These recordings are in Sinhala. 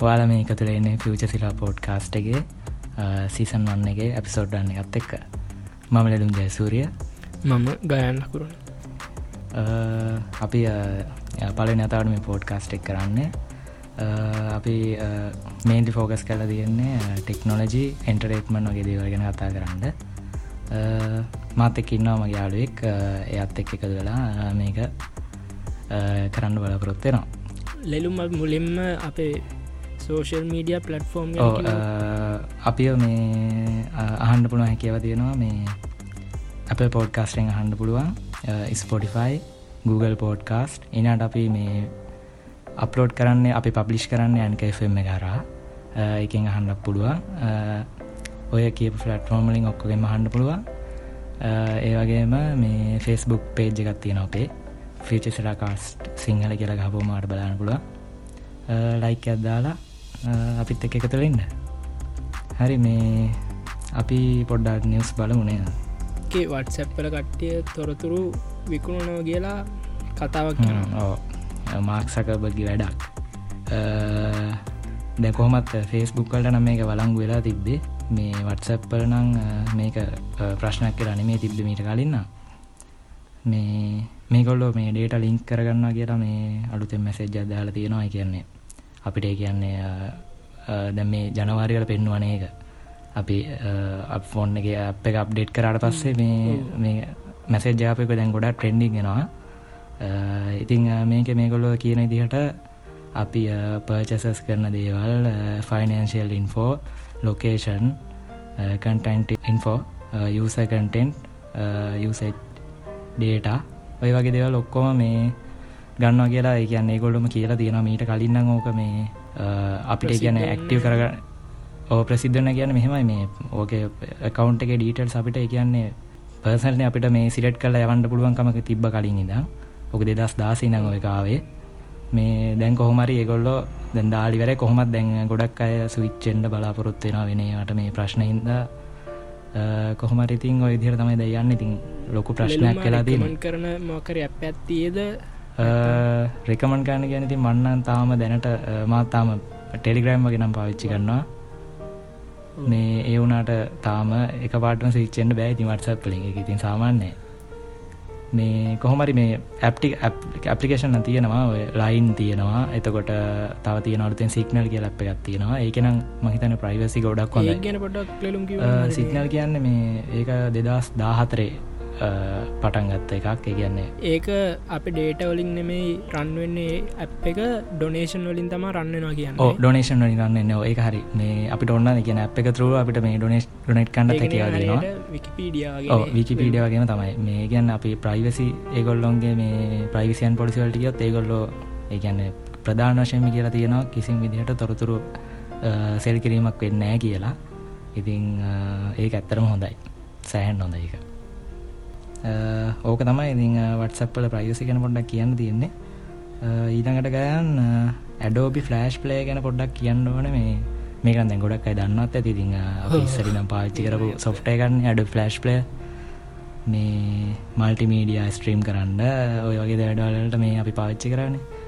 වාල මේ එකතුරන්නේ ෆියච සිලා පෝඩ් කාස්ටගේ සීසන් වන්නගේ ඇපිසෝඩ්ඩන්න එකත් එක්ක. මම ලැඩුම් ජයසූරිය. මම ගයන්න අකුරුණ අපි පල නතාවට මේ පෝඩ් කාස්ට් එක් කරන්නේ. අපි මේන්ටි ෆෝකස් කල තියන්නේ ටෙක්නෝලජි එන්ටරේට්මන් වගේ දේවල් ගැන කතා කරන්න. මාත එක්කින්නවා මගේ යාලුවෙක් එයත් එක් එකතු වෙලා මේක කරන්න බලපොරොත්වෙනවා ලෙලුමත් මුලින්ම අපේ සෝෂල් මීඩිය පලට්ෆෝර්ම් අපි මේ අහන්ඩ පුළුව හැකිව තියෙනවා මේ අප පෝඩ්කාස්ටෙන් අහන්ඩ පුළුවන් ස්පොටිෆයි Google පෝඩ්කාස්ට් එනට අපි මේ අප්ලෝඩ් කරන්නේ අපි පබ්ලිෂ් කරන්න යන්කFM කරා එකෙන් අහන්ඩක් පුළුවන්. ඔය කියප ෆලට්ෆෝර්මලින් ඔක්කොගෙම හන්ඩ පුළුවන්. ඒවගේම මේ ෆෙස්බුක් පේජ් එකත් තියෙන අපේ. ෆිචසලා කාස්ට් සිංහල කියලා ගහපු මාට බලන්න පුළුව ලයික් අදදාලා අපිත් එක එකතුරෙන්න්න හරි මේ අපි පොඩ්ඩක් නිවස් බලමුණේ වටසැප්පල කට්ටිය තොරතුරු විකුණනව කියලා කතාවක් මාක්සකබගි වැඩක්. දැකොමත් ෆේස්බුක් කලට නම් මේක වලංගු වෙලා තිබ්බේ. මේ වටසැප්පල නං මේක ප්‍රශ්නයක් කියලා නෙමේ තිබ්බ මීට කලින්න්න මේ මේකොල්ලෝ මේ ඩේට ලිංක් කරගන්න කියලා මේ අලුතෙන් මැසේජ් අදදාල තියෙනවා කියන්නේ අපිට කියන්නේ දැ මේ ජනවාරිකට පෙන්වන එක අපි ෆෝන් එක අප එක අප්ඩේට් කරට පස්සේ මේ මේ මැසේජ් ජාපයක දැන් ගොඩක් ට්‍රෙන්ඩික් ගෙනවා ඉතිං මේක මේකොල්ලෝ කියන ඉදිහට අපි පර්චසස් කරන දේවල් financial info location content info යස කටෙන්ට් යස ඩේටා ඔය වගේ දෙවල් ඔක්කොම මේ ගන්නවා කියලා කියන්නේ ගොල්ලොම කියලා තියෙන මීට කලින්න්න ඕක මේ අපිට කියන ඇක්ටව කරග ඕ ප්‍රසිද්ධන කියන මෙහෙමයි මේ. ඕක කවන්් එක ඩීටල් අපිට කියන්නේ පර්සල්න අපිට මේ සිලට් කල යවන්ට පුළුවන්කමක තිබ්බ කලින් ඉද ඕක දෙදස් දාසි නං ඔයකාවේ මේ දැන් කොහොමරි ඒගොල්ලෝ දැන් දාලිවර කොහොමත් දැන් ගොඩක් අය සවිච්චෙන්ඩ බලාපොරොත්වෙන වෙනට මේ ප්‍රශ්නහින්ද කොහොමරිතින් ඔය දිර තමයි දයන්න ඉතින් ලොකු ප්‍රශ්නයක් කලා දීමන් කරන මොකර ඇප ඇත්තියද රෙකමන් ගන්න ගැන ති මන්නන් තාම දැනට මාතාම ටෙලිග්‍රෑම් වගේ නම් පාවිච්චි කරන්නවා මේ ඒ වුනාට තාම එක පාටම සිච්චෙන්ට බෑ. ති වටසත් පලින් එක ඉතින් සාමාන්‍යය. මේ කොහොමරි මේ ඇප්ටි ඇපලිකේෂන් තියෙනවා. ඔය ලයින් තියෙනවා. එතකොට තව තිය අලුතෙන් සික්නල් කිය ලප් එකක් තියෙනවා. ඒකනම් මහිතන ප්‍රයිවසි ගොඩක් පොඩක් සික්නල් කියන්න මේ ඒක දෙදස් දාහතරේ පටන් ගත්ත එකක්. කියන්නේ ඒක අප ඩේට වලින් නෙමේ රන්වෙන්නේ ඇප් එක ඩොනේෂන් වලින් තම රන්නවා කියන්න. ඩොනේෂන් වලින් රන්න ඒ හරි. මේ අපිට ඔන්න කියන ඇ් එක තුරුව අපිට මේ ඩොනේස් ඩොනෙට් කන්ඩ කියවදනවා විකිපීඩිය වගෙන තමයි. මේ ගැන්න අපි ප්‍රයිවසි ඒගොල්ලොන්ගේ මේ ප්‍රයිවිසියන් පොලිසිවල්ටියොත් ඒගොල්ලෝ ඒගැන්න ප්‍රධාන වශයම කියලා තියෙනවා කිසිම් විදිහට තොරතුරු සෙල් කිරීමක් වෙන්නෑ කියලා. ඉතිං ඒ ඇත්තරම හොඳයි. සෑහන් හොඳ එක ඕක තමයි ඉතිං වටසප්පල ප්‍රයිසි ගැන පොඩ්ඩක් කියන්න තියෙන්නේ. ඊළඟට ගයන් ඇඩෝබි ෆලෑශ් ප්ලේ ගැන පොඩ්ඩක් කියන්න ඕන. මේ මේකන් දැන් ගොඩක් අයි දන්නත් ඇති. ඉතිං ඉස්සරිනම් පාච්චි කරපු සොෆ්ට එකන්න ඇඩ ෆලෑශ් ප්ලේ මේ මල්ටිමීඩිය ස්ට්‍රීම් කරන්න. ඔය වගේ දැඩවලට මේ අපි පාච්චි කරන්නේ.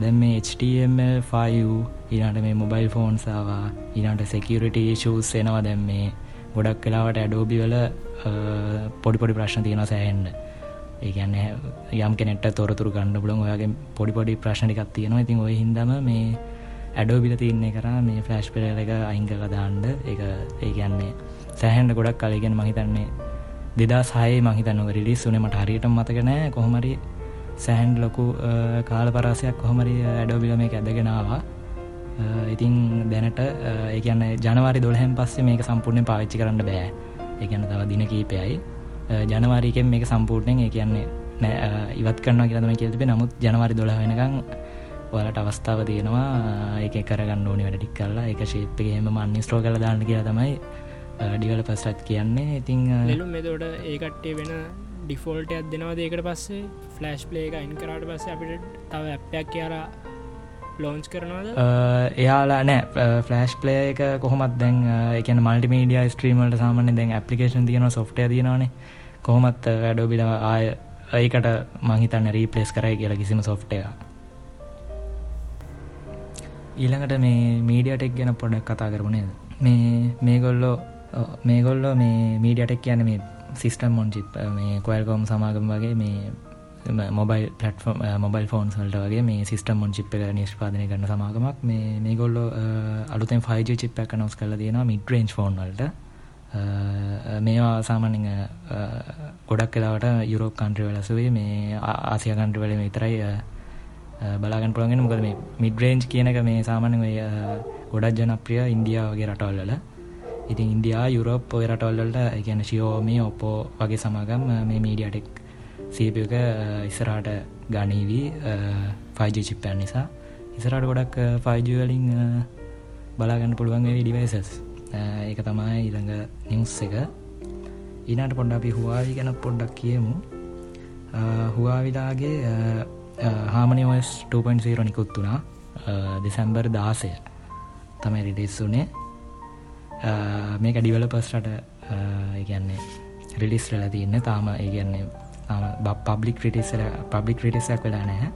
දැම් මේ HTML5 ඊනට මේ මොබයිල් ෆෝන්සාවා ඊනට සෙකියරිට ෂූස් එනවා. දැම් මේ ගොඩක් කලාවට ඇඩෝබි වල පොඩිපොඩි ප්‍රශ්න තියෙන සෑහෙන්න්න ඒගැන්න යම් කෙනෙට තොරතුර ගන්න පුලන් ඔයාගේ පොඩිපොඩි ප්‍රශ්නිකක් තියෙනවා. ඉතින් ඔය හිදම මේ ඇඩෝබිල තියන්නේ කර මේ ෆලස්් පෙර එක අංගක දාන්ඩ ඒ ඒ කියන්නේ සෑහන්ඩ ගොඩක් කලගෙන මහිතන්නේ දෙදා සහය මහිතන්නව රිලිස් වනමට හරියට මතකනෑ කොහොමරි සෑහන්ඩ් ලොකු කාල පරසයක් කොහොමරි ඇඩෝබිල මේ ඇදගෙනවා ඉතින් දැනට ඒකන්න ජනවාරි දොළහැන් පස්සේ මේක සම්පූර්ණය පාවිච්චි කරන්න බෑ. ඒගැන තව දින කීපයයි. ජනවාරීකෙන් මේක සම්පූර්ණයෙන් ඒ කියන්නේ නෑ ඉවත් කරන්න කියලම කියතිබේ නමුත් ජනවාරි දොළ වෙනකං ඔලට අවස්ථාව තියෙනවා ඒක කරගන්න ඕනි වැඩ ටික් කරලා. එක ශේප්පගේම මන්න ස්ට්‍රෝ කල දාන්න කියලා තමයි ඩිවල පස්රත් කියන්නේ. ඉතිං ලු මෙතොට ඒකට්ටේ වෙන ඩිෆෝල්ට අත් දෙනවා ඒකට පස්සේ? ෆලස්් ප්ලේ එක අයින් කරට පස්සේ අපිට තව ඇප්පයක් කියලා ලෝන්ච් කරනවාද? එයාලා නෑ. ෆලස්් පලේ එක කොහොමත් දැන් එකන මල්ටිමීඩිය ස්ට්‍රීමල්ට සාමන දැන් ඇපලිකේෂන් තියන සොෆ්ටය තියනවානේ. කොහොමත් වැඩෝබිල ආය ඒකට මහිතන්න රීපලේස් කරයි කියලා කිසිම සොෆ්ටය ඊළඟට මේ මීඩියටෙක් ගැන පොඩක් කතා කරමුණේද මේ මේගොල්ලෝ මේගොල්ලෝ මේ මීඩියටෙක් කියන මේ සිිස්ටම් මොන් චිප් මේ කොල්කොම් සමාගම් වගේ මේ මොබයිල් පලටෆෝම් මොබයිල් ෆෝන් සල්ට වගේ මේ සිිස්ටම් මොන් චිප් එක නිෂ්පාදනය කරන සමාගමක් මේ මේගොල්ලෝ eh, අලුතෙන් ෆයිජ චිප් එක නොස් කල තියෙන මිඩරේන්් ෆෝන් වලට. Eh, මේවා සාමානින් eh, ගොඩක් කලාවට යුරෝප කන්ට්‍රි වලසුවේ මේ ආසිය කන්ට්‍රවල විතරයි බලාගන් පුළන්ගෙන මොකද මේ මිඩරේන්ජ් කියනක මේ සාමාන ගොඩක් ජනප්‍රිය ඉන්දියාවගේ රටවල්ල ඉතින් ඉන්දයා යුරෝප් ඔය රටවල්ලට ගැන ශියෝමී ඔපෝ වගේ සමාගම් මේ මීඩියටෙක් සීපක ඉස්සරාට ගනීවී ෆයිජ චිප්පයන් නිසා. ඉසරට ගොඩක් ෆයිජවලින් බලාගන්න පුළුවන්ගේ ඩිවයිසස් ඒක තමයි ඊළඟ නිවස් එක. ඊනට පොඩ්ඩ අපි හවාවි ගැන පොඩ්ඩක් කියමු. හුවාවිලාගේ හාමනි ඔස් 2.0 නිකුත් වුණා. දෙසැම්බර් දාසය තමයි රිඩෙස් වුනේ මේක ඩිවලපස්ට ඉගන්නේ රිලිස් රල තියන්න. තාම ඒගන්නේ පබ්ලික් රිටිස් පබ්ලික් රිටිසක් වෙලා නැහැ.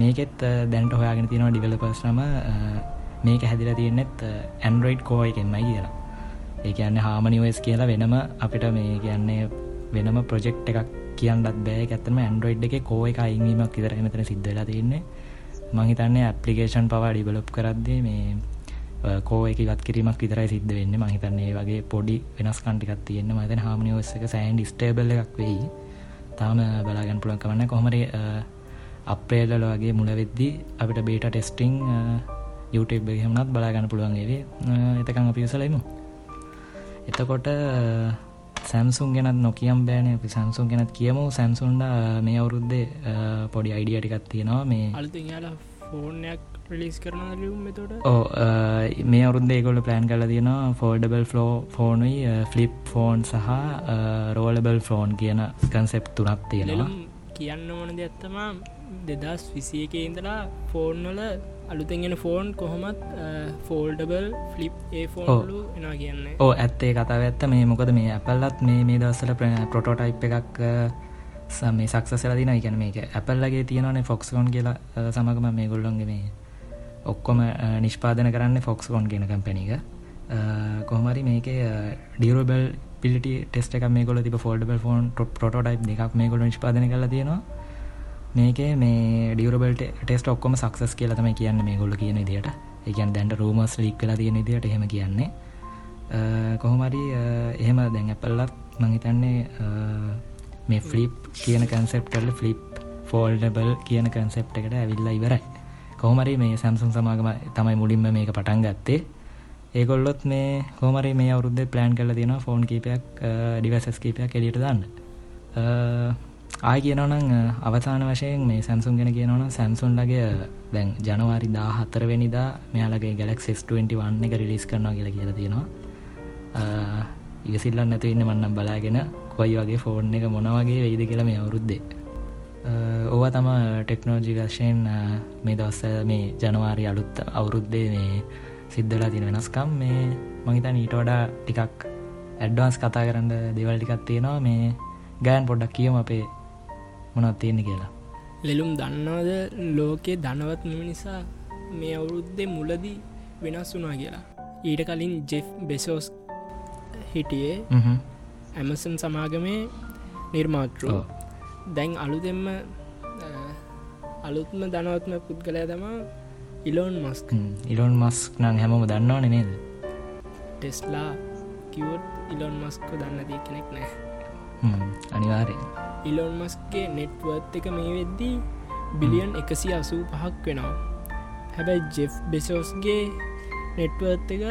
මේකෙත් දැන්ට හොයාගෙන තියෙනවා ඩිවලපස්නම මේක හැදිල තියෙන්නෙත් ඇන්ඩරෝයිඩ් කෝ එකෙන්මයි කියලා. ඒ කියන්න හාමනිවස් කියලා වෙනම අපිට මේ කියන්නේ වෙනම ප්‍රජෙක්් එකක් කියන්නත් බෑ. ඇත්තම ඇන්ඩරෝයිඩ් එක කෝ එක අයිවීමක් විතර මෙතන සිද්ධලා තියන්නේ. මහිතන්නේ ඇපලිකේෂන් පවා ඩිවලප් කරද්දේ මේ කෝ එක ගත් කිරීමක් විතරයි සිද්ධ වෙන්න. මහිතන්නේ වගේ පොඩි වෙනස් කන්ටිකත් තියෙන්න. මතන හාමනිවස් එක සෑන්ඩ ස්ටේබල් එකක් වෙයි. තාම බලාගන් පුළන් කවන්න කොහමරේ අප්‍රේල්ල වගේ මුලවෙද්දි අපිට බේට ටෙස්ටිං YouTube එහෙමනත් බලාගන්න පුළුවන්ගේ එතකං අපි විසලයිමු එතකොට සැම්සුන් ගෙනත් නොකියම් බෑන. අපි සැම්සුන් ගෙනත් කියමු. සැම්සුන්ඩ මේ අවුරුද්දේ පොඩි අයිඩිය ටිකත් තියෙනවා. මේ ෆෝනයක් ප්‍රලිස් කරන මෙතට ඕ මේ අවුරුද්දේ ගොල ප්ලෑන් කල තියෙනවා ෆෝඩබල් ෆලෝ ෆෝනුයි ෆලිප් ෆෝන් සහ රෝලබල් ෆෝන් කියන කන්සෙප් තුනක් තියෙනවා. කියන්න ඕන දෙත්තමා දෙදස් විසියක ඉඳලා ෆෝන්වල අලුතෙන්ගෙන ෆෝන් කොහොමත් ෆෝල්ඩබල් ෆලිප් ඒ ෆෝන්ලු එනා කියන්න. ඕ ඇත්තේ කතාව ඇත්ත. මේ මොකද මේ ඇපල්ලත් මේ මේ දවස්සල ප්‍රොටෝටයිප් එකක් සම සක්සල දින ගැන මේක ඇපල්ලගේ තියෙනවනේ ෆොක්ස්කෝන් කියලා සමගම මේ ගොල්ලොන්ගේ මේ ඔක්කොම නිෂ්පාදන කරන්න ෆොක්ස්කෝන් ගෙන කම්පැනික කොහමරි මේක ඩියරබල් පිලිට ටෙස්ට එක මේ ගොල තිබ ෆෝල්ඩබල් ෆෝන් ප්‍රොටෝටයිප් එකක් මේ ගොල නිෂ්පාදන කල තියෙනවා. මේක මේ ඩියරබල්ට ටෙස්ට ඔක්කොම සක්සස් කියලා තමයි කියන්න මේ ගොල්ල කියන දිට එකන් දැන්ට රූමස් ලික් කලා තියෙන දිට හෙම කියන්නේ. කොහොමරි එහෙම දැන් ඇපල්ලත් මහිතන්නේ මේ ෆලිප් කියන කන්සෙප්ටල්ල ෆලිප් ෆෝල්ඩබල් කියන කන්සෙප්ට එකට ඇවිල්ලා ඉවරයි. කොහමරි මේ සැම්සුම් සමාගම තමයි මුලින්ම මේක පටන් ගත්තේ. ඒගොල්ලොත් මේ කෝමරි මේ අවුද්ධ ප්ලෑන් කල තියෙන ෆෝන් කීපයක් ඩිවසස් කීපයක් එලියට දන්න. ආය කියනවනං අවසාන වශයෙන් මේ සැම්සුන් ගෙන කියනවන සැම්සුන්ලගේ දැන් ජනවාරි දා හතරවෙනිදා මෙයාලගේ ගැලක් ස්21 එක රිලිස් කරනවා කියලා කියලා තියෙනවා. ඉවසිල්ලන්න නැතු ඉන්න මන්නම් බලාගෙන කොයි වගේ ෆෝන් එක මොනවගේ වෙයිද කියලා මේ අවුරුද්දේ. ඕවා තම ටෙක්නෝජි වශයෙන් මේ දවස්ස මේ ජනවාරි අලුත් අවුරුද්දේ මේ සිද්ධලා තින වෙනස්කම් මේ මහිතන් ඊට වඩා ටිකක් ඇඩ්වාන්ස් කතා කරන්න දෙවල් ටිකක් තියෙනවා. මේ ගෑන් පොඩ්ඩක් කියම අපේ මොනත් තියෙන කියලා. ලෙලුම් දන්නවද? ලෝකයේ ධනවත් මෙම නිසා මේ අවුරුද්දේ මුලදී වෙනස් වුනා කියලා. ඊට කලින් ජෙෆ් බෙසෝස් හිටියේ ඇමසන් සමාගමේ නිර්මාතෘ. දැන් අලුදෙම්ම අලුත්ම ධනවත්ම පුද්ගලය තමා ඉලෝන් මස්ක් ඉලොන් මස්ක් නං හැමම දන්නවන නේද? ටෙස්ලා කිවොත් ඉලොන් මස්ක දන්න දී කෙනෙක් නෑ අනිවාරෙන් ඉලොන් මස්ගේ නෙට්වත් එක මේ වෙද්දී බිලියන් එකසි අසූ පහක් වෙනවා. හැබැයි ජෙෆ් බෙසෝස්ගේ නෙට්වත් එක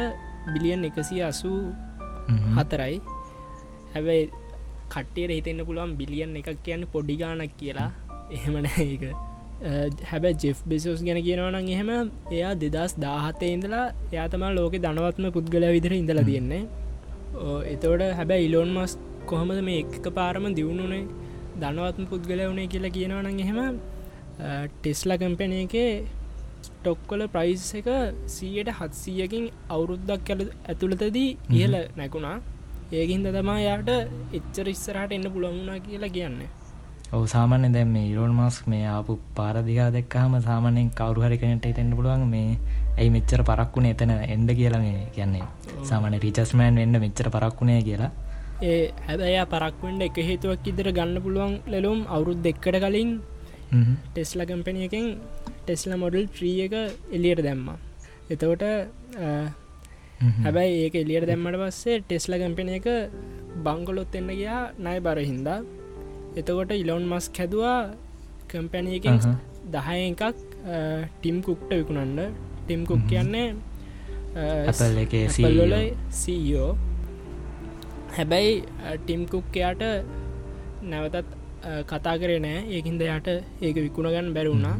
බිලියන් එකසි අසූ හතරයි හැබැයි කට්ටියට හිතෙන්න්න පුළුවන් බිලියන් එකක් කියන්න පොඩිගානක් කියලා. එහෙමන එක හැබැ ජෙෆ් බෙසෝස් ගැන කියනවනම් එහෙම එයා දෙදස් දාහතේ ඉඳලා යාතමා ලෝක දනවත්ම පුද්ගල විදිර ඉඳලා තියෙන්නේ. එතවට හැබැ ඉලෝන් මස් කොහොමද මේ එක පාරම දියුණුනේ දනවත්ම පුද්ගල වුණේ කියලා කියනවනම් එහෙම ටෙස්ලා කම්පැන එක ටොක්කොල ප්‍රයිස් එක සීයට හත්සීයකින් අවුරුද්දක් ඇතුළතදී ඉහල නැකුණා ඒකින්ද තමා යාට එච්චර ඉස්සරහට එන්න පුළමුණා කියලා කියන්න. ඔව සාමාන්‍ය දැම් මේ ඉරෝන් මස් මේ ආපු පාරදිකා දෙක්කහම සාමානයෙන් කවරු හරි කනට හිතෙන්න්න පුළුවන් මේ ඇයි මෙච්චර පරක්වුණේ එතන එන්ඩ කියලා මේ? කියන්නේ. සාමාන රිචස්මෑන් වෙන්න මෙච්චර පරක්වුණේ කියලා. ඒ හැබැයි පරක්වෙන්ඩ එක හේතුවක් ඉදිර ගන්න පුළුවන් ලෙලුම් අවුරුද් දෙක්කට කලින් ටෙස්ල කම්පැනියකින් ටෙස්ල මොඩල් ත්‍රී එක එලියට දැම්ම. එතවට හැබැයි ඒක එලියට දැම්මට පස්සේ ටෙස්ල කම්පෙන එක බංගොලොත් එන්න ගයා නයි බර හින්දා. එතකොට ඉලොන් මස් හැදවා කම්පැනියකින් දහය එකක් ටිම් කුක්ට විකුණන්ඩ ටිම් කුක් කියන්නේ සල්ල සීෝ හැබැයි ටිම් කුක්කයාට නැවතත් කතා කරේ නෑ. ඒකින්ද යට ඒක විකුණගන්න බැරුණා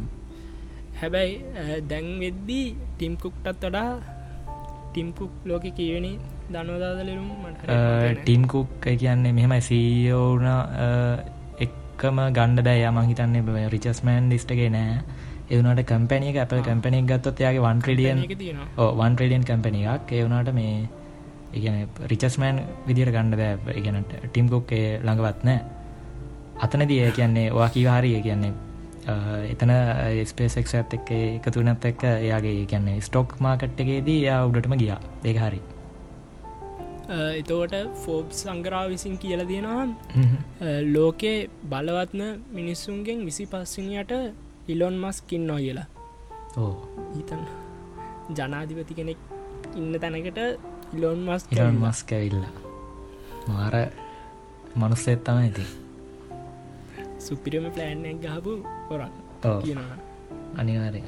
හැබැයි දැන් වෙද්දී ටිම් කුක්ටත් වඩා ටිම්කුක් ලෝක කියවෙනි දනවදාදලරුම් ටිම් කුක් කියන්නේ මෙහෙමයි සීෝන එක්කම ගණ්ඩ බෑ යම හිතන්නේ රිචස්මෑන් ලිස්ටගේ නෑ. එවනට කම්පැනිය අප කම්පැනික් ගත්තොත් යාගේ වන් ්‍රඩියන් වන් ්‍රඩියන් කම්පැනියක් ඒවනට මේ ඉගන රිචස්මෑන් විදිර ගණ්ඩ බෑ. ඉගනට ටිම්කුක්ේ ළඟවත් නෑ. අතනදී කියන්නේ වා කිවාහරි කියන්නේ එතන ස්පේසෙක් ඇත් එක්ක එකතුනත් එක්ක එයාගේ කියන්නේ ස්ටොක් මාකට් එකේදී යා උඩටම ගියා. දෙක හරි. එතෝට ෆෝබ් සංගරා විසින් කියල තියෙනවා ලෝකේ බලවත්න මිනිස්සුන්ගෙන් විසි පස්සිනයට ඉලොන් මස් කින්නෝ කියලා. ඕ හිතන් ජනාධිපති කෙනෙක් ඉන්න තැනකට ඉලොන් මස් ඉලොන් මස් කැවිල්ලා මාර මනුස්සෙත් තම ඇති සුපිරම ප්ලෑන්ක් ගහපු හොරක් කියනවා. අනිවාරය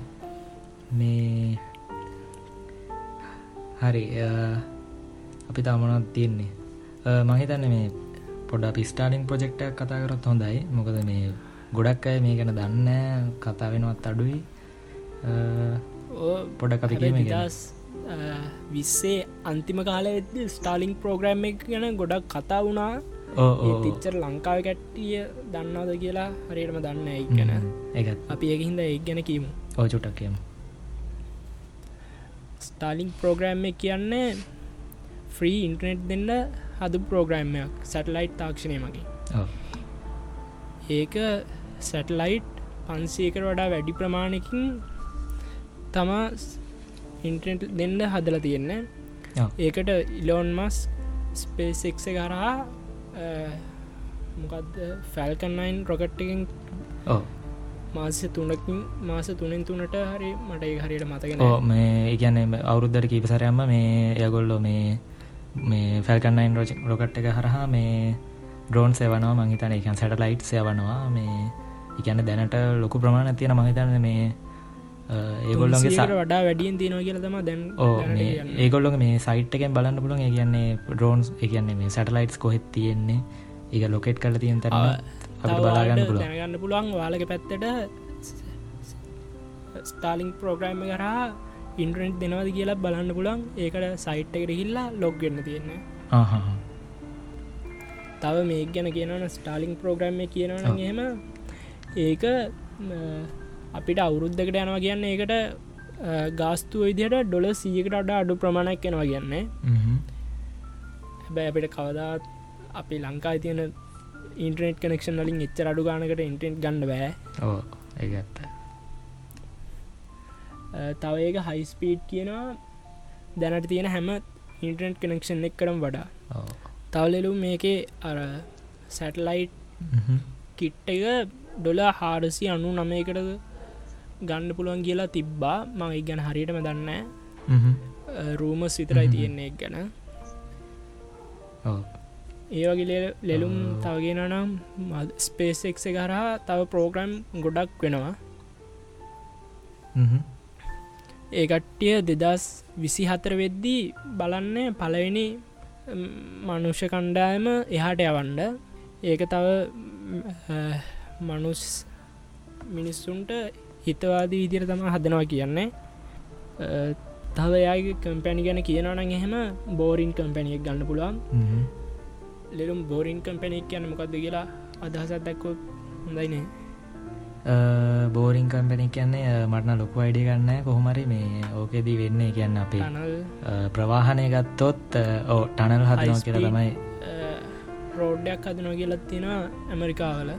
මේ හරි අපි තමනත් තියෙන්නේ? මහිතන්න මේ පොඩ පිස්ටාලින් ප්‍රජෙක්ටක් කතා කරත් හොඳයි. මොකද මේ ගොඩක් අය මේ ගැන දන්න කතා වෙනවත් අඩුයි. පොඩ කපිකීම දස් විස්සේ අන්තිම කාල ස්ටාලිං ප්‍රෝග්‍රම් එක ගැන ගොඩක් කතා වුණා තිච්චර ලංකාව කැට්ටිය දන්නවද කියලා හරියටම දන්න එක් ගැන ඒ අපි ඒහින්ද එක් ගැන කීමු ඕචුටක් කියමු. ස්ටාලිං ප්‍රෝග්‍රෑම් එක කියන්නේ ෆ්‍රී ඉන්ටනෙට් දෙන්න හදු ප්‍රෝග්‍රෑම්මයක් සැටලයිට් තාක්ෂණය මගින්. ඒක සැටලයිට් පන්සේකට වඩා වැඩි ප්‍රමාණකින් තමා ඉන්ටනෙට් දෙන්න හදල තියෙන්න. ඒකට ඉලෝන් මස් ස්පේසෙක්ස කරා මොකක්ද ෆැල්කන්නයින් රොකට් එකෙන් මාස තුනකින් මාස තුනෙන් තුනට හරි මට හරියට මතගෙන මේ ඉගැන අවුරුද්ධර කීපසරයම්ම මේ එයගොල්ලෝ මේ මේ ෆැල්කන්නයින් රෝජ රොකට් එක හරහා මේ ඩ්‍රෝන් සේවනවා මංහිතන එකන් සැටලයිට් සයවනවා මේ ඉගැන දැනට ලොකු ප්‍රමාණ තියෙන මහිතන්න මේ ඒගොල්ලොගේ වඩා වැඩියෙන් තියනවා කියලතම දැන් ඕ ඒගොල්ලො මේ සයිට් එකෙන් බලන්න පුළන් කියන්නේ ඩ්‍රෝන්ස් එකන්නේ මේ සැටලයිට්ස් කොහෙත් තියෙන්නේ. ඒක ලොකෙට් කල තියෙන් තර බලාගන්න පුළ ගන්න පුළුවන් වාලක පැත්තට ස්ටාලිං ප්‍රෝග්‍රෑම් කරා ඉන්ටරෙන්ට් දෙනවද කියලා බලන්න පුළන් ඒකට සයිට් එකට හිල්ලා ලොග් ගන්න තියෙන්නේ. තව මේ ගැන කියනවන ස්ටාලිං ප්‍රෝග්‍රම්ම කියනවන හෙම ඒක අපිට අවුරුද්ධකට යනවා කියන්න ඒකට ගාස්තු විදියට ඩොල සීකට අඩ අඩු ප්‍රමාණයක් කෙනවා කියන්නේ. හැබැ අපිට කවදාත් අපි ලංකා තියන ඉන්ටනෙට් කනෙක්ෂන් වලින් එච්චර අඩු ගානකට ඉන්ටෙන්ට් ගන්න බෑ. ඕ ඒගත්ත තව ඒක හයිස්පීට් කියනවා. දැනට තියෙන හැම ඉන්ටනෙට් කනෙක්ෂන් එක් කරම් වඩා තවලෙලු මේකේ අර සැටලයිට් කිට් එක ඩොල හාරසි අනු නමයකට ගන්න පුළුවන් කියලා තිබ්බා. මං ගැන හරියටම දන්න රූමස් විතරයි තියෙන්නේ ගැන. ඒවගේ ලෙලුම් තවගෙන නම් ස්පේසෙක් කරා තව පෝග්‍රම් ගොඩක් වෙනවා. ඒකට්ටිය දෙදස් විසි හතර වෙද්දී බලන්න පලවෙනි මනුෂ්‍ය කණ්ඩායම එහාට යවන්ඩ ඒක තව මනුස් මිනිස්සුන්ට හිතවාදී විදිර තම හදනවා කියන්නේ. තව යාගේ කම්පැනි ගැන කියනවන එහෙම බෝරින් කම්පැනියක් ගන්න පුළුවන්. ලෙරුම් බෝරින් කම්පැනික් කියන්න මොකක්ද කියලා අදහසත් දැක්කොත් හොඳයිනේ බෝරිං කම්පැනි කියන්නේ මටන ලොකු අයිඩිය ගන්න කොහොමරි මේ ඕකෙදී වෙන්නේ කියන්න අපේ ප්‍රවාහනය ගත්තොත් ඕ ටනල් හදනවා කියලා තමයි රෝඩ්ඩයක් හදනවා කියලත් තියෙන ඇමරිකාවල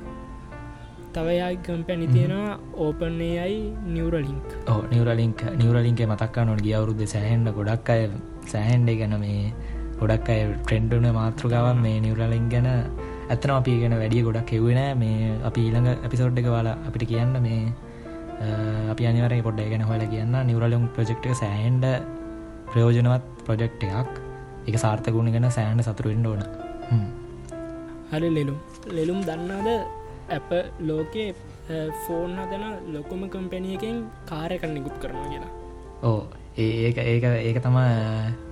තවයා කම්පැනි තියෙනවා ඕපන්නේ අයි නිවරලින්ක් ඕ නිවරලින්ක් නිවරලින්ගේ මතක්කා නොට ගිය අවුරුද්ධ සෑහෙන්ඩ ගොඩක් අය සෑහන්ඩේ ගැන මේ ගොඩක් අය ට්‍රෙන්ඩ්න මාතෘකාවන් මේ නිවරලින් ගැන ඇත්තන අපි ගැන වැඩිය ගොඩක් එව්වෙන මේ අපි ඊළඟ ඇපිසෝඩ් එක වාලා අපිට කියන්න මේ අපි අනිවර පොඩ්ඩ ගැන හොල කියන්න. නිවරලුම් ප්‍රජෙක්්ක සෑහන්ඩ ප්‍රයෝජනවත් ප්‍රොජෙක්් එකක්. එක සාර්ථකුණ ගැන සෑන්ඩ සතුරුවෙන්ඩ ඕන. හරි ලෙලුම්. ලෙලුම් දන්නාද ඇප ලෝකේ ෆෝන් හදන ලොකුම කම්පැනියකින් කාරයකන්න නිකුත් කරනවා කියලා. ඕ ඒක ඒක ඒක තම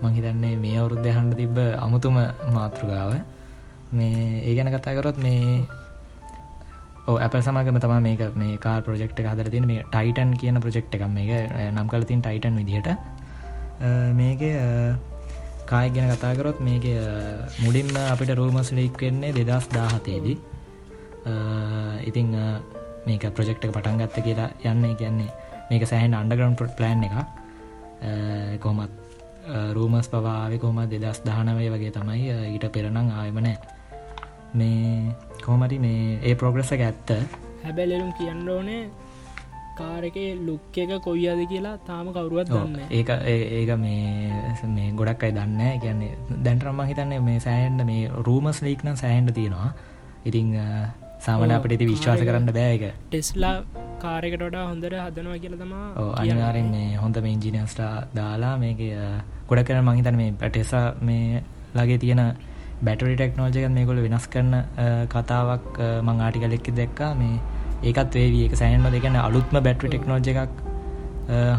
මහිතන්නේ මේ අවුරුද්ධ හන්ඩ තිබ්බ අමුතුම මාතෘකාව. මේ ඒ ගැන කතා කරොත් මේ ඇප සමගම තම මේක මේ කාල් ප්‍රජෙක්් හදර තින මේ ටයිටන් කියන ප්‍රජෙක්් එකම් මේක නම් කලතින් ටයිටන් විදිහට. මේක කාය ගැන කතාකරොත් මේක මුඩින්ම අපිට රූමස් ලික් වෙන්නේ දෙදස් දාහතේදී ඉතිං මේක ප්‍රජෙක්්ක පටන් ගත්ත කියලා යන්න කියන්නේ මේක සෑහන් අන්ඩග්‍රම් පොට් ප්ලෑන් එක කොමත් රූමස් පවාාව කොම දෙදස් දානවය වගේ තමයි ඊට පෙරණං ආයමනෑ මේ කොහමරි මේ ඒ ප්‍රෝග්‍රෙස එක ඇත්ත. හැබැලෙරුම් කියන්න ඕනේ කාරක ලුක් එක කොයියාද කියලා තාම කවරුවත් දන්න ඒක ඒක මේ මේ ගොඩක් අයි දන්න කියන්නේ දැන්ටරම්ම හිතන්නේ මේ සෑන්ඩ මේ රූමස් ලීක්න සෑන්ඩ තියෙනවා. ඉතිං සාමන අපිට විශ්වාස කරන්න බෑක ටෙස්ලා කාරකට වඩා හොඳට හදනවා කියල තමා අනිවාරෙන් මේ හොඳ මේ ඉංජිනස්ටා දාලා මේක ගොඩ කරන මහිතන මේ පැටෙසා මේ ලගේ තියෙන බැටරි ටෙක්නෝජයක මේකොල වෙනස් කරන කතාවක් මං ආටිකලෙක්කි දැක්කා. මේ ඒකත් වේවී එක සෑහන්ම දෙකන අලුත්ම බැට්‍රි ටෙක්නෝජ එකක්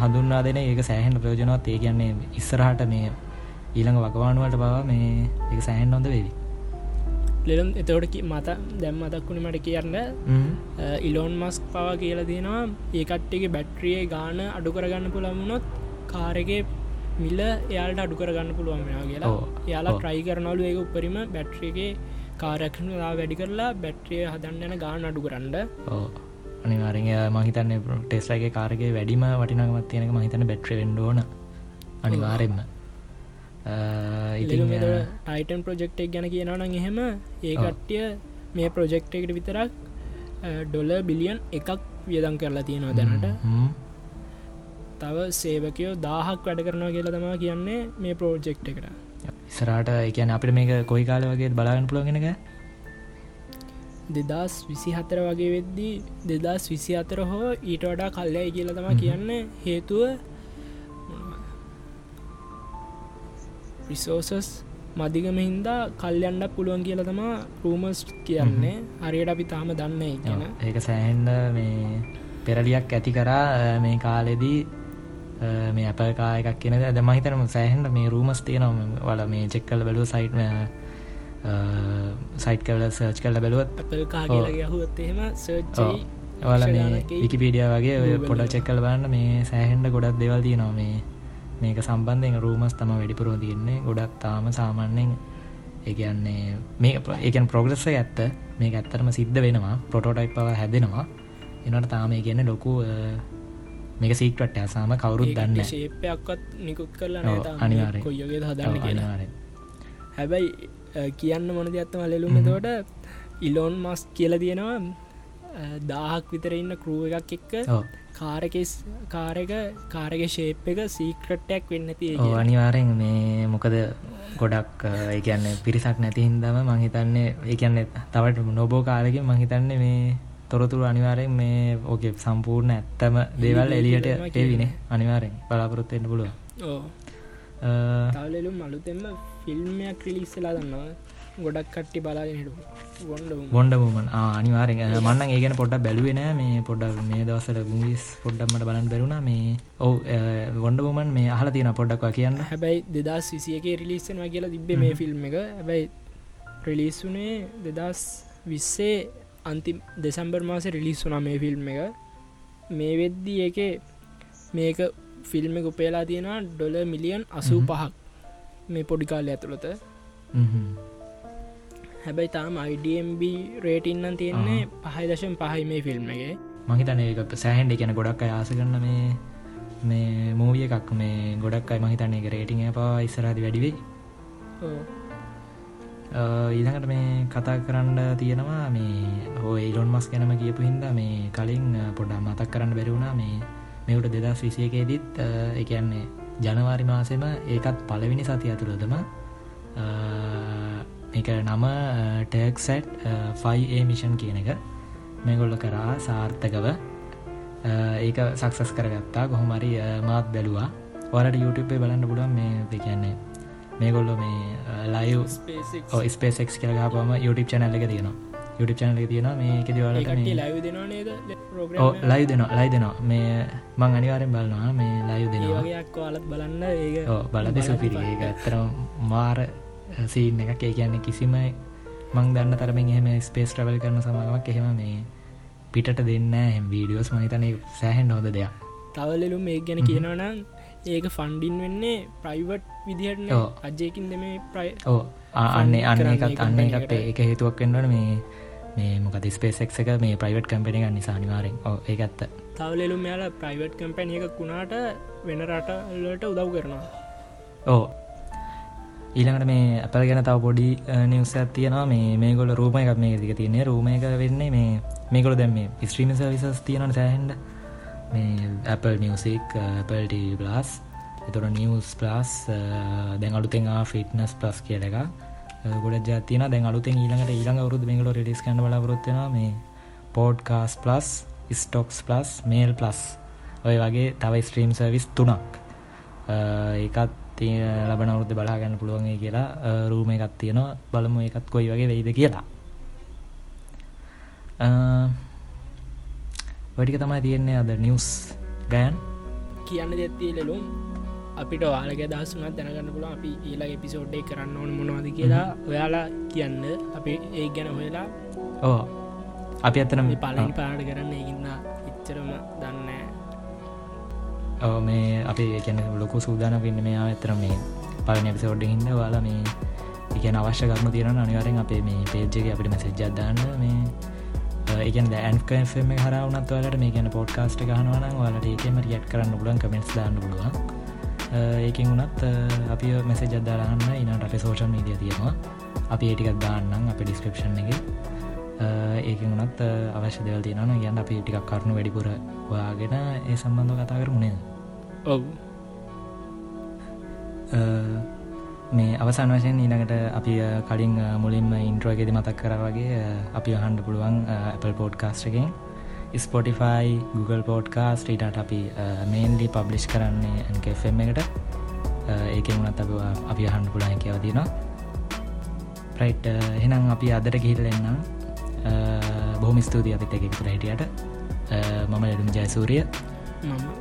හඳුන්වා දෙන ඒක සෑහෙන්ට ප්‍රයෝජනවත්. ඒ කියන්නේ ඉස්සරහට මේ ඊළඟ වකවානුවට බව මේ එක සෑහෙන් හොඳ වේවි ලෙලම් එතවට මත දැම් මතක්කුණ මට කියන්න. ඉලෝන් මස්ක් පවා කියලා තියෙනවා ඒකට්ටගේ බැට්‍රිය ගාන අඩු කරගන්න පුළමුණොත් කාරගේ මිල්ල එයාලට අඩු කරගන්න පුළුවන් වෙන කියලා. යාලා ට්‍රයි කරනවලු ඒක උපරිම බැට්‍රියගේ කාරක්ෂලා වැඩි කරලා බැට්‍රිය හදන්න යන ගාන අඩු කරන්න. අනිවාරෙන් මහිතන්න ටෙස්ලගේ කාරගේ වැඩිම වටිනකමත් තියෙනක මහිතන බැට්‍ර වෙන්ඩෝන අනිවාරෙන්ම ඉතින් ටයිටන් ප්‍රජෙක්්ටක් ගැන කියනවන එහෙම ඒ කට්ටිය මේ ප්‍රොජෙක්් එකට විතරක් ඩොල බිලියන් එකක් වියදම් කරලා තියෙනවා දැනට. තව සේවකයෝ දාහක් වැඩ කරනවා කියලා තමා කියන්නේ මේ ප්‍රෝජෙක්් එකට. ඉසරට එකන අපිට මේක කොයි කාල වගේ බලාගන්න පුළගෙනක දෙදස් විසි හතර වගේ වෙද්දී දෙදස් විසි අතර හෝ ඊට වඩා කල්ලයි කියලා තම කියන්න හේතුව රිසෝසස් මදිගම හින්දා කල්යන්ඩ පුළුවන් කියල තමා රූමස් කියන්නේ. හරියට අපි තාම දන්න කියන. ඒක සෑහන්ඩ මේ පෙරලියක් ඇති කරා මේ කාලෙදී මේ අපකා එකක් කියන ද. මහිතනම සෑහන්ට මේ රූමස් තියනම් වල මේ චෙක්කල බැලූ සයිට් සයිට් කල සර්ච් කල බැලුවත් සර්ච් වල මේ විකිපීඩිය වගේ පොඩ චෙක්කල බන්න මේ සෑහන්ඩ ගොඩක් දෙවල් තියනවා. මේ මේක සම්බන්ධයෙන් රූමස් තම වැඩිපුරෝ තියන්නේ. ගොඩක් තාම සාමාන්‍යෙන් ඒගන්නේ මේ ඒකන් ප්‍රෝග්‍රෙස්ස ඇත්ත. මේ ඇත්තරම සිද්ධ වෙනවා. පොටෝටයිප් පව හැදෙනවා. එනට තාම කියන්න ලොකු මේක සීක්ටට ඇසාම කවුරුත් දන්න ශේපයක්වත් නිකුත් කරලා අනිවාර කොයගේ හදන්න කියලා. හැබැයි කියන්න මොනද ඇත්තම ලෙලුම තෝට ඉලෝන් මස් කියල තියෙනවා දාහක් විතර ඉන්න කරුව එකක් එක්ක කාරකෙස් කාරක කාරග ශේප් එක සීක්‍රට්ටයක් වෙන්න තිය අනිවාරෙන් මේ මොකද ගොඩක් ඒකන්න පිරිසක් නැති හින්දම මහිතන්නේ ඒකන්න තවට නොබෝ කාලකින් මහිතන්නේ මේ තොරතුරු අනිවාරයෙන් මේ ඕකේ සම්පූර්ණ ඇත්තම දේවල් එලියට ඒවින අනිවාරෙන් බලාපොරොත්තෙන්ට පුළුව තවලලු මලුතෙම ෆිල්ම්මයක් ක්‍රිලිස්සලා දන්නවා ගොඩක් කට්ටි බලාගෙනට බොන්ඩ මුමන් අනිවාරෙන් මන්න ඒගෙන පොඩ්ඩ බැලුවෙන මේ පොඩ්ඩ මේ දවසට ගුවිස් පොඩ්ඩම්මට බලන් බැරුණ මේ ඔව ගොඩ මුමන් මේ අහල තියෙන පොඩ්ඩක් කියන්න. හැබැයි දෙදස් විසියගේ රිලිස්සනවා කියලා තිබ්බ මේ ෆිල්ම් එක. හැබැයි ප්‍රලිස්සුනේ දෙදස් විස්සේ අන්තිම් දෙසම්බර් මාස රිලිස් වනා මේ ෆිල්ම් එක. මේ වෙද්දී එක මේක ෆිල්ම් එක උපේලා තියෙනවා ඩොල මිලියන් අසූ පහක් මේ පොඩිකාල ඇතුළත හැබැයි තාම අයිඩම්B රේටින්නන් තියෙන්නේ පහයි දශම් පහයි මේ ෆිල්ම් එක. මහිතන ඒක සෑහන්ඩ කියන ගොඩක් අයාස කරන්න මේ මේ මූවිය එකක් මේ ගොඩක් අයි මහිතන්නේ එක රේටිං පවා ඉස්සරාදි වැඩිවෙයි ඊළඟට මේ කතා කරන්න තියෙනවා මේ හෝ ඉලොන් මස් ගැනම කියපු හින්ද මේ කලින් පොඩා මතක් කරන්න බැරිවුණා මේ මෙවට දෙදස් විසියකේදීත් එකන්නේ ජනවාරි මාසෙම ඒකත් පලවිනි සති ඇතුළදම එක නම ටර්ක්සැට් ෆයිඒ මිෂන් කියන එක. මේගොල්ල කරා සාර්ථකව ඒක සක්සස් කරගත්තා. කොහොමරි මාත් බැලවා. වලට YouTube බලන්න පුඩුවන් මේ දෙකන්නේ මේගොල්ලො මේ ලයිව් ස්පේසෙක් කියලගාපම YouTube චැනල්ල එක තියෙනවා. YouTube චැනල තියෙන මේක දවලට ලයි ලයි දෙන ලයි දෙනවා මේ මං අනිවාරෙන් බලනවා මේ දෙනවාගේයක් අලත් බලන්න ඒ බලද සුපිරි. ඇත්තර මාර සීන් එකක්. ඒ කියන්නේ කිසිම මං දන්න තරමින් එහෙම ස්පේස් ට්‍රවල් කරන සමාවක් එහෙම මේ පිටට දෙන්න හැම් වීඩියෝස් මහිතන සෑහෙන් හොද දෙයක්. තවලලු මේ ගැන කියනවනම් ඒක ෆන්ඩින් වෙන්නේ ප්‍රයිවට් විදිහට අජයකින් දෙම ප්‍රයි ඕ අන්නේ අන්න එකත් අන්න එකට. ඒක හේතුවක් වෙන්නට මේ මේ මොකද ස්පේසෙක් එක මේ ප්‍රයිවට් කම්පෙන ගන්න නිසානිවාරෙන් ඕ ඒ ඇත්ත. තවලෙලුම් යාල ප්‍රයිවට් කම්පැන එකක් වුණාට වෙන රටල්ලට උදව් කරනවා. ඕ ඊළඟට මේ අපල් ගැන තව පොඩි නිවස තියෙනවා. මේ මේගොල රූප එකක් මේ දික තියන්නේ. රූම එක වෙන්නේ මේ මේකොල දැම් මේ ස්ත්‍රීම සවිසස් තියෙනට සෑහන්ඩ මේ Apple Music Apple TV Plus එතුර නිවස් ප්ලස් දැන් අලුතෙන් ෆිටනස් ප්ලස් කියල එක ගොඩ ජාතින දැන් අලුතෙන් ඊළඟට ඊළඟ වරුද මේකල රිඩිස් කන්න බලාපොරොත්වෙන මේ podcast plus stocks plus mail plus ඔය වගේ තව ස්ත්‍රීම් සර්විස් තුනක්. ඒකත් ලබන අවුද්ධ බලාගන්න පුළුවන්ගේ කියලා රූම එකත් තියෙනවා. බලමු එකත් කොයි වගේ වෙයිද කියලා. වටික තමයි තියෙන්නේ අද නිවස් ගෑන් කියන්න දෙත්තිය ලෙලුම් අපිට වාලක දස්සුනත් දැනගන්න පුළ අපි ඒලා එපිසෝඩ්ඩේ කරන්න ඕන මොනවද කියලා ඔයාලා කියන්න. අපි ඒ ගැන හොයලා ඕ අපි අතන පලනි පාට කරන්න. ඉන්න එච්චරම මේ අපි එකන ලොකු සූදාන පින්න මෙයා ඇතර මේ පලන එපිසෝඩ්ඩ හින්න වාලා මේ එකන අවශ්‍ය කරම තිරන අනිවාරෙන් අපේ මේ පේජ්ජගේ අපිට මෙසෙජ්ජදන්න මේ ඒකන් ඇන්කම හරවනත් වලට මේ ගැන පොඩ්කාස්ට ගහනවන වලට ඒකම රියට් කරන්න පුලන් කමෙන්ස් දාන්න පුළුවන්. ඒකින් වුණත් අපි මෙස ජදදාරන්න ඉනට අප සෝෂල් මීදිය තියෙනවා. අපි ඒටිකක් දාන්නම් අප ඩිස්ක්‍රපෂන් එක. ඒක වුණත් අවශ්‍ය දෙවල් තියෙනන ගැන්න අපි ටිකක් කරුණු වැඩිපුර වාගෙන ඒ සම්බන්ධ කතා කරමුණේ ඔව්. මේ අවසන් වශයෙන් ඊළඟට අපි කලින් මුලින්ම ඉන්ට්‍රෝගෙද මතක් කර වගේ අපි අහන්ඩ පුළුවන් Apple පෝඩ්කාස්ට්ගෙන් ස්පොටිෆයි Google පෝඩ්කාස්ට ඊටට අපි මේන්ලි පබ්ලිෂ් කරන්නේ ඇන්කෆම් එකට. ඒකෙන් වුණත් අප අපි අහන්ඩ පුළන් කියවදිනවා ප්‍රයිට් එහෙනම් අපි අදට ගිහිල්ලෙන්නම් බොහම ස්තුතියි අපිත එකෙකුර හිටියට. මම ලඩුම් ජයසූරිය. මම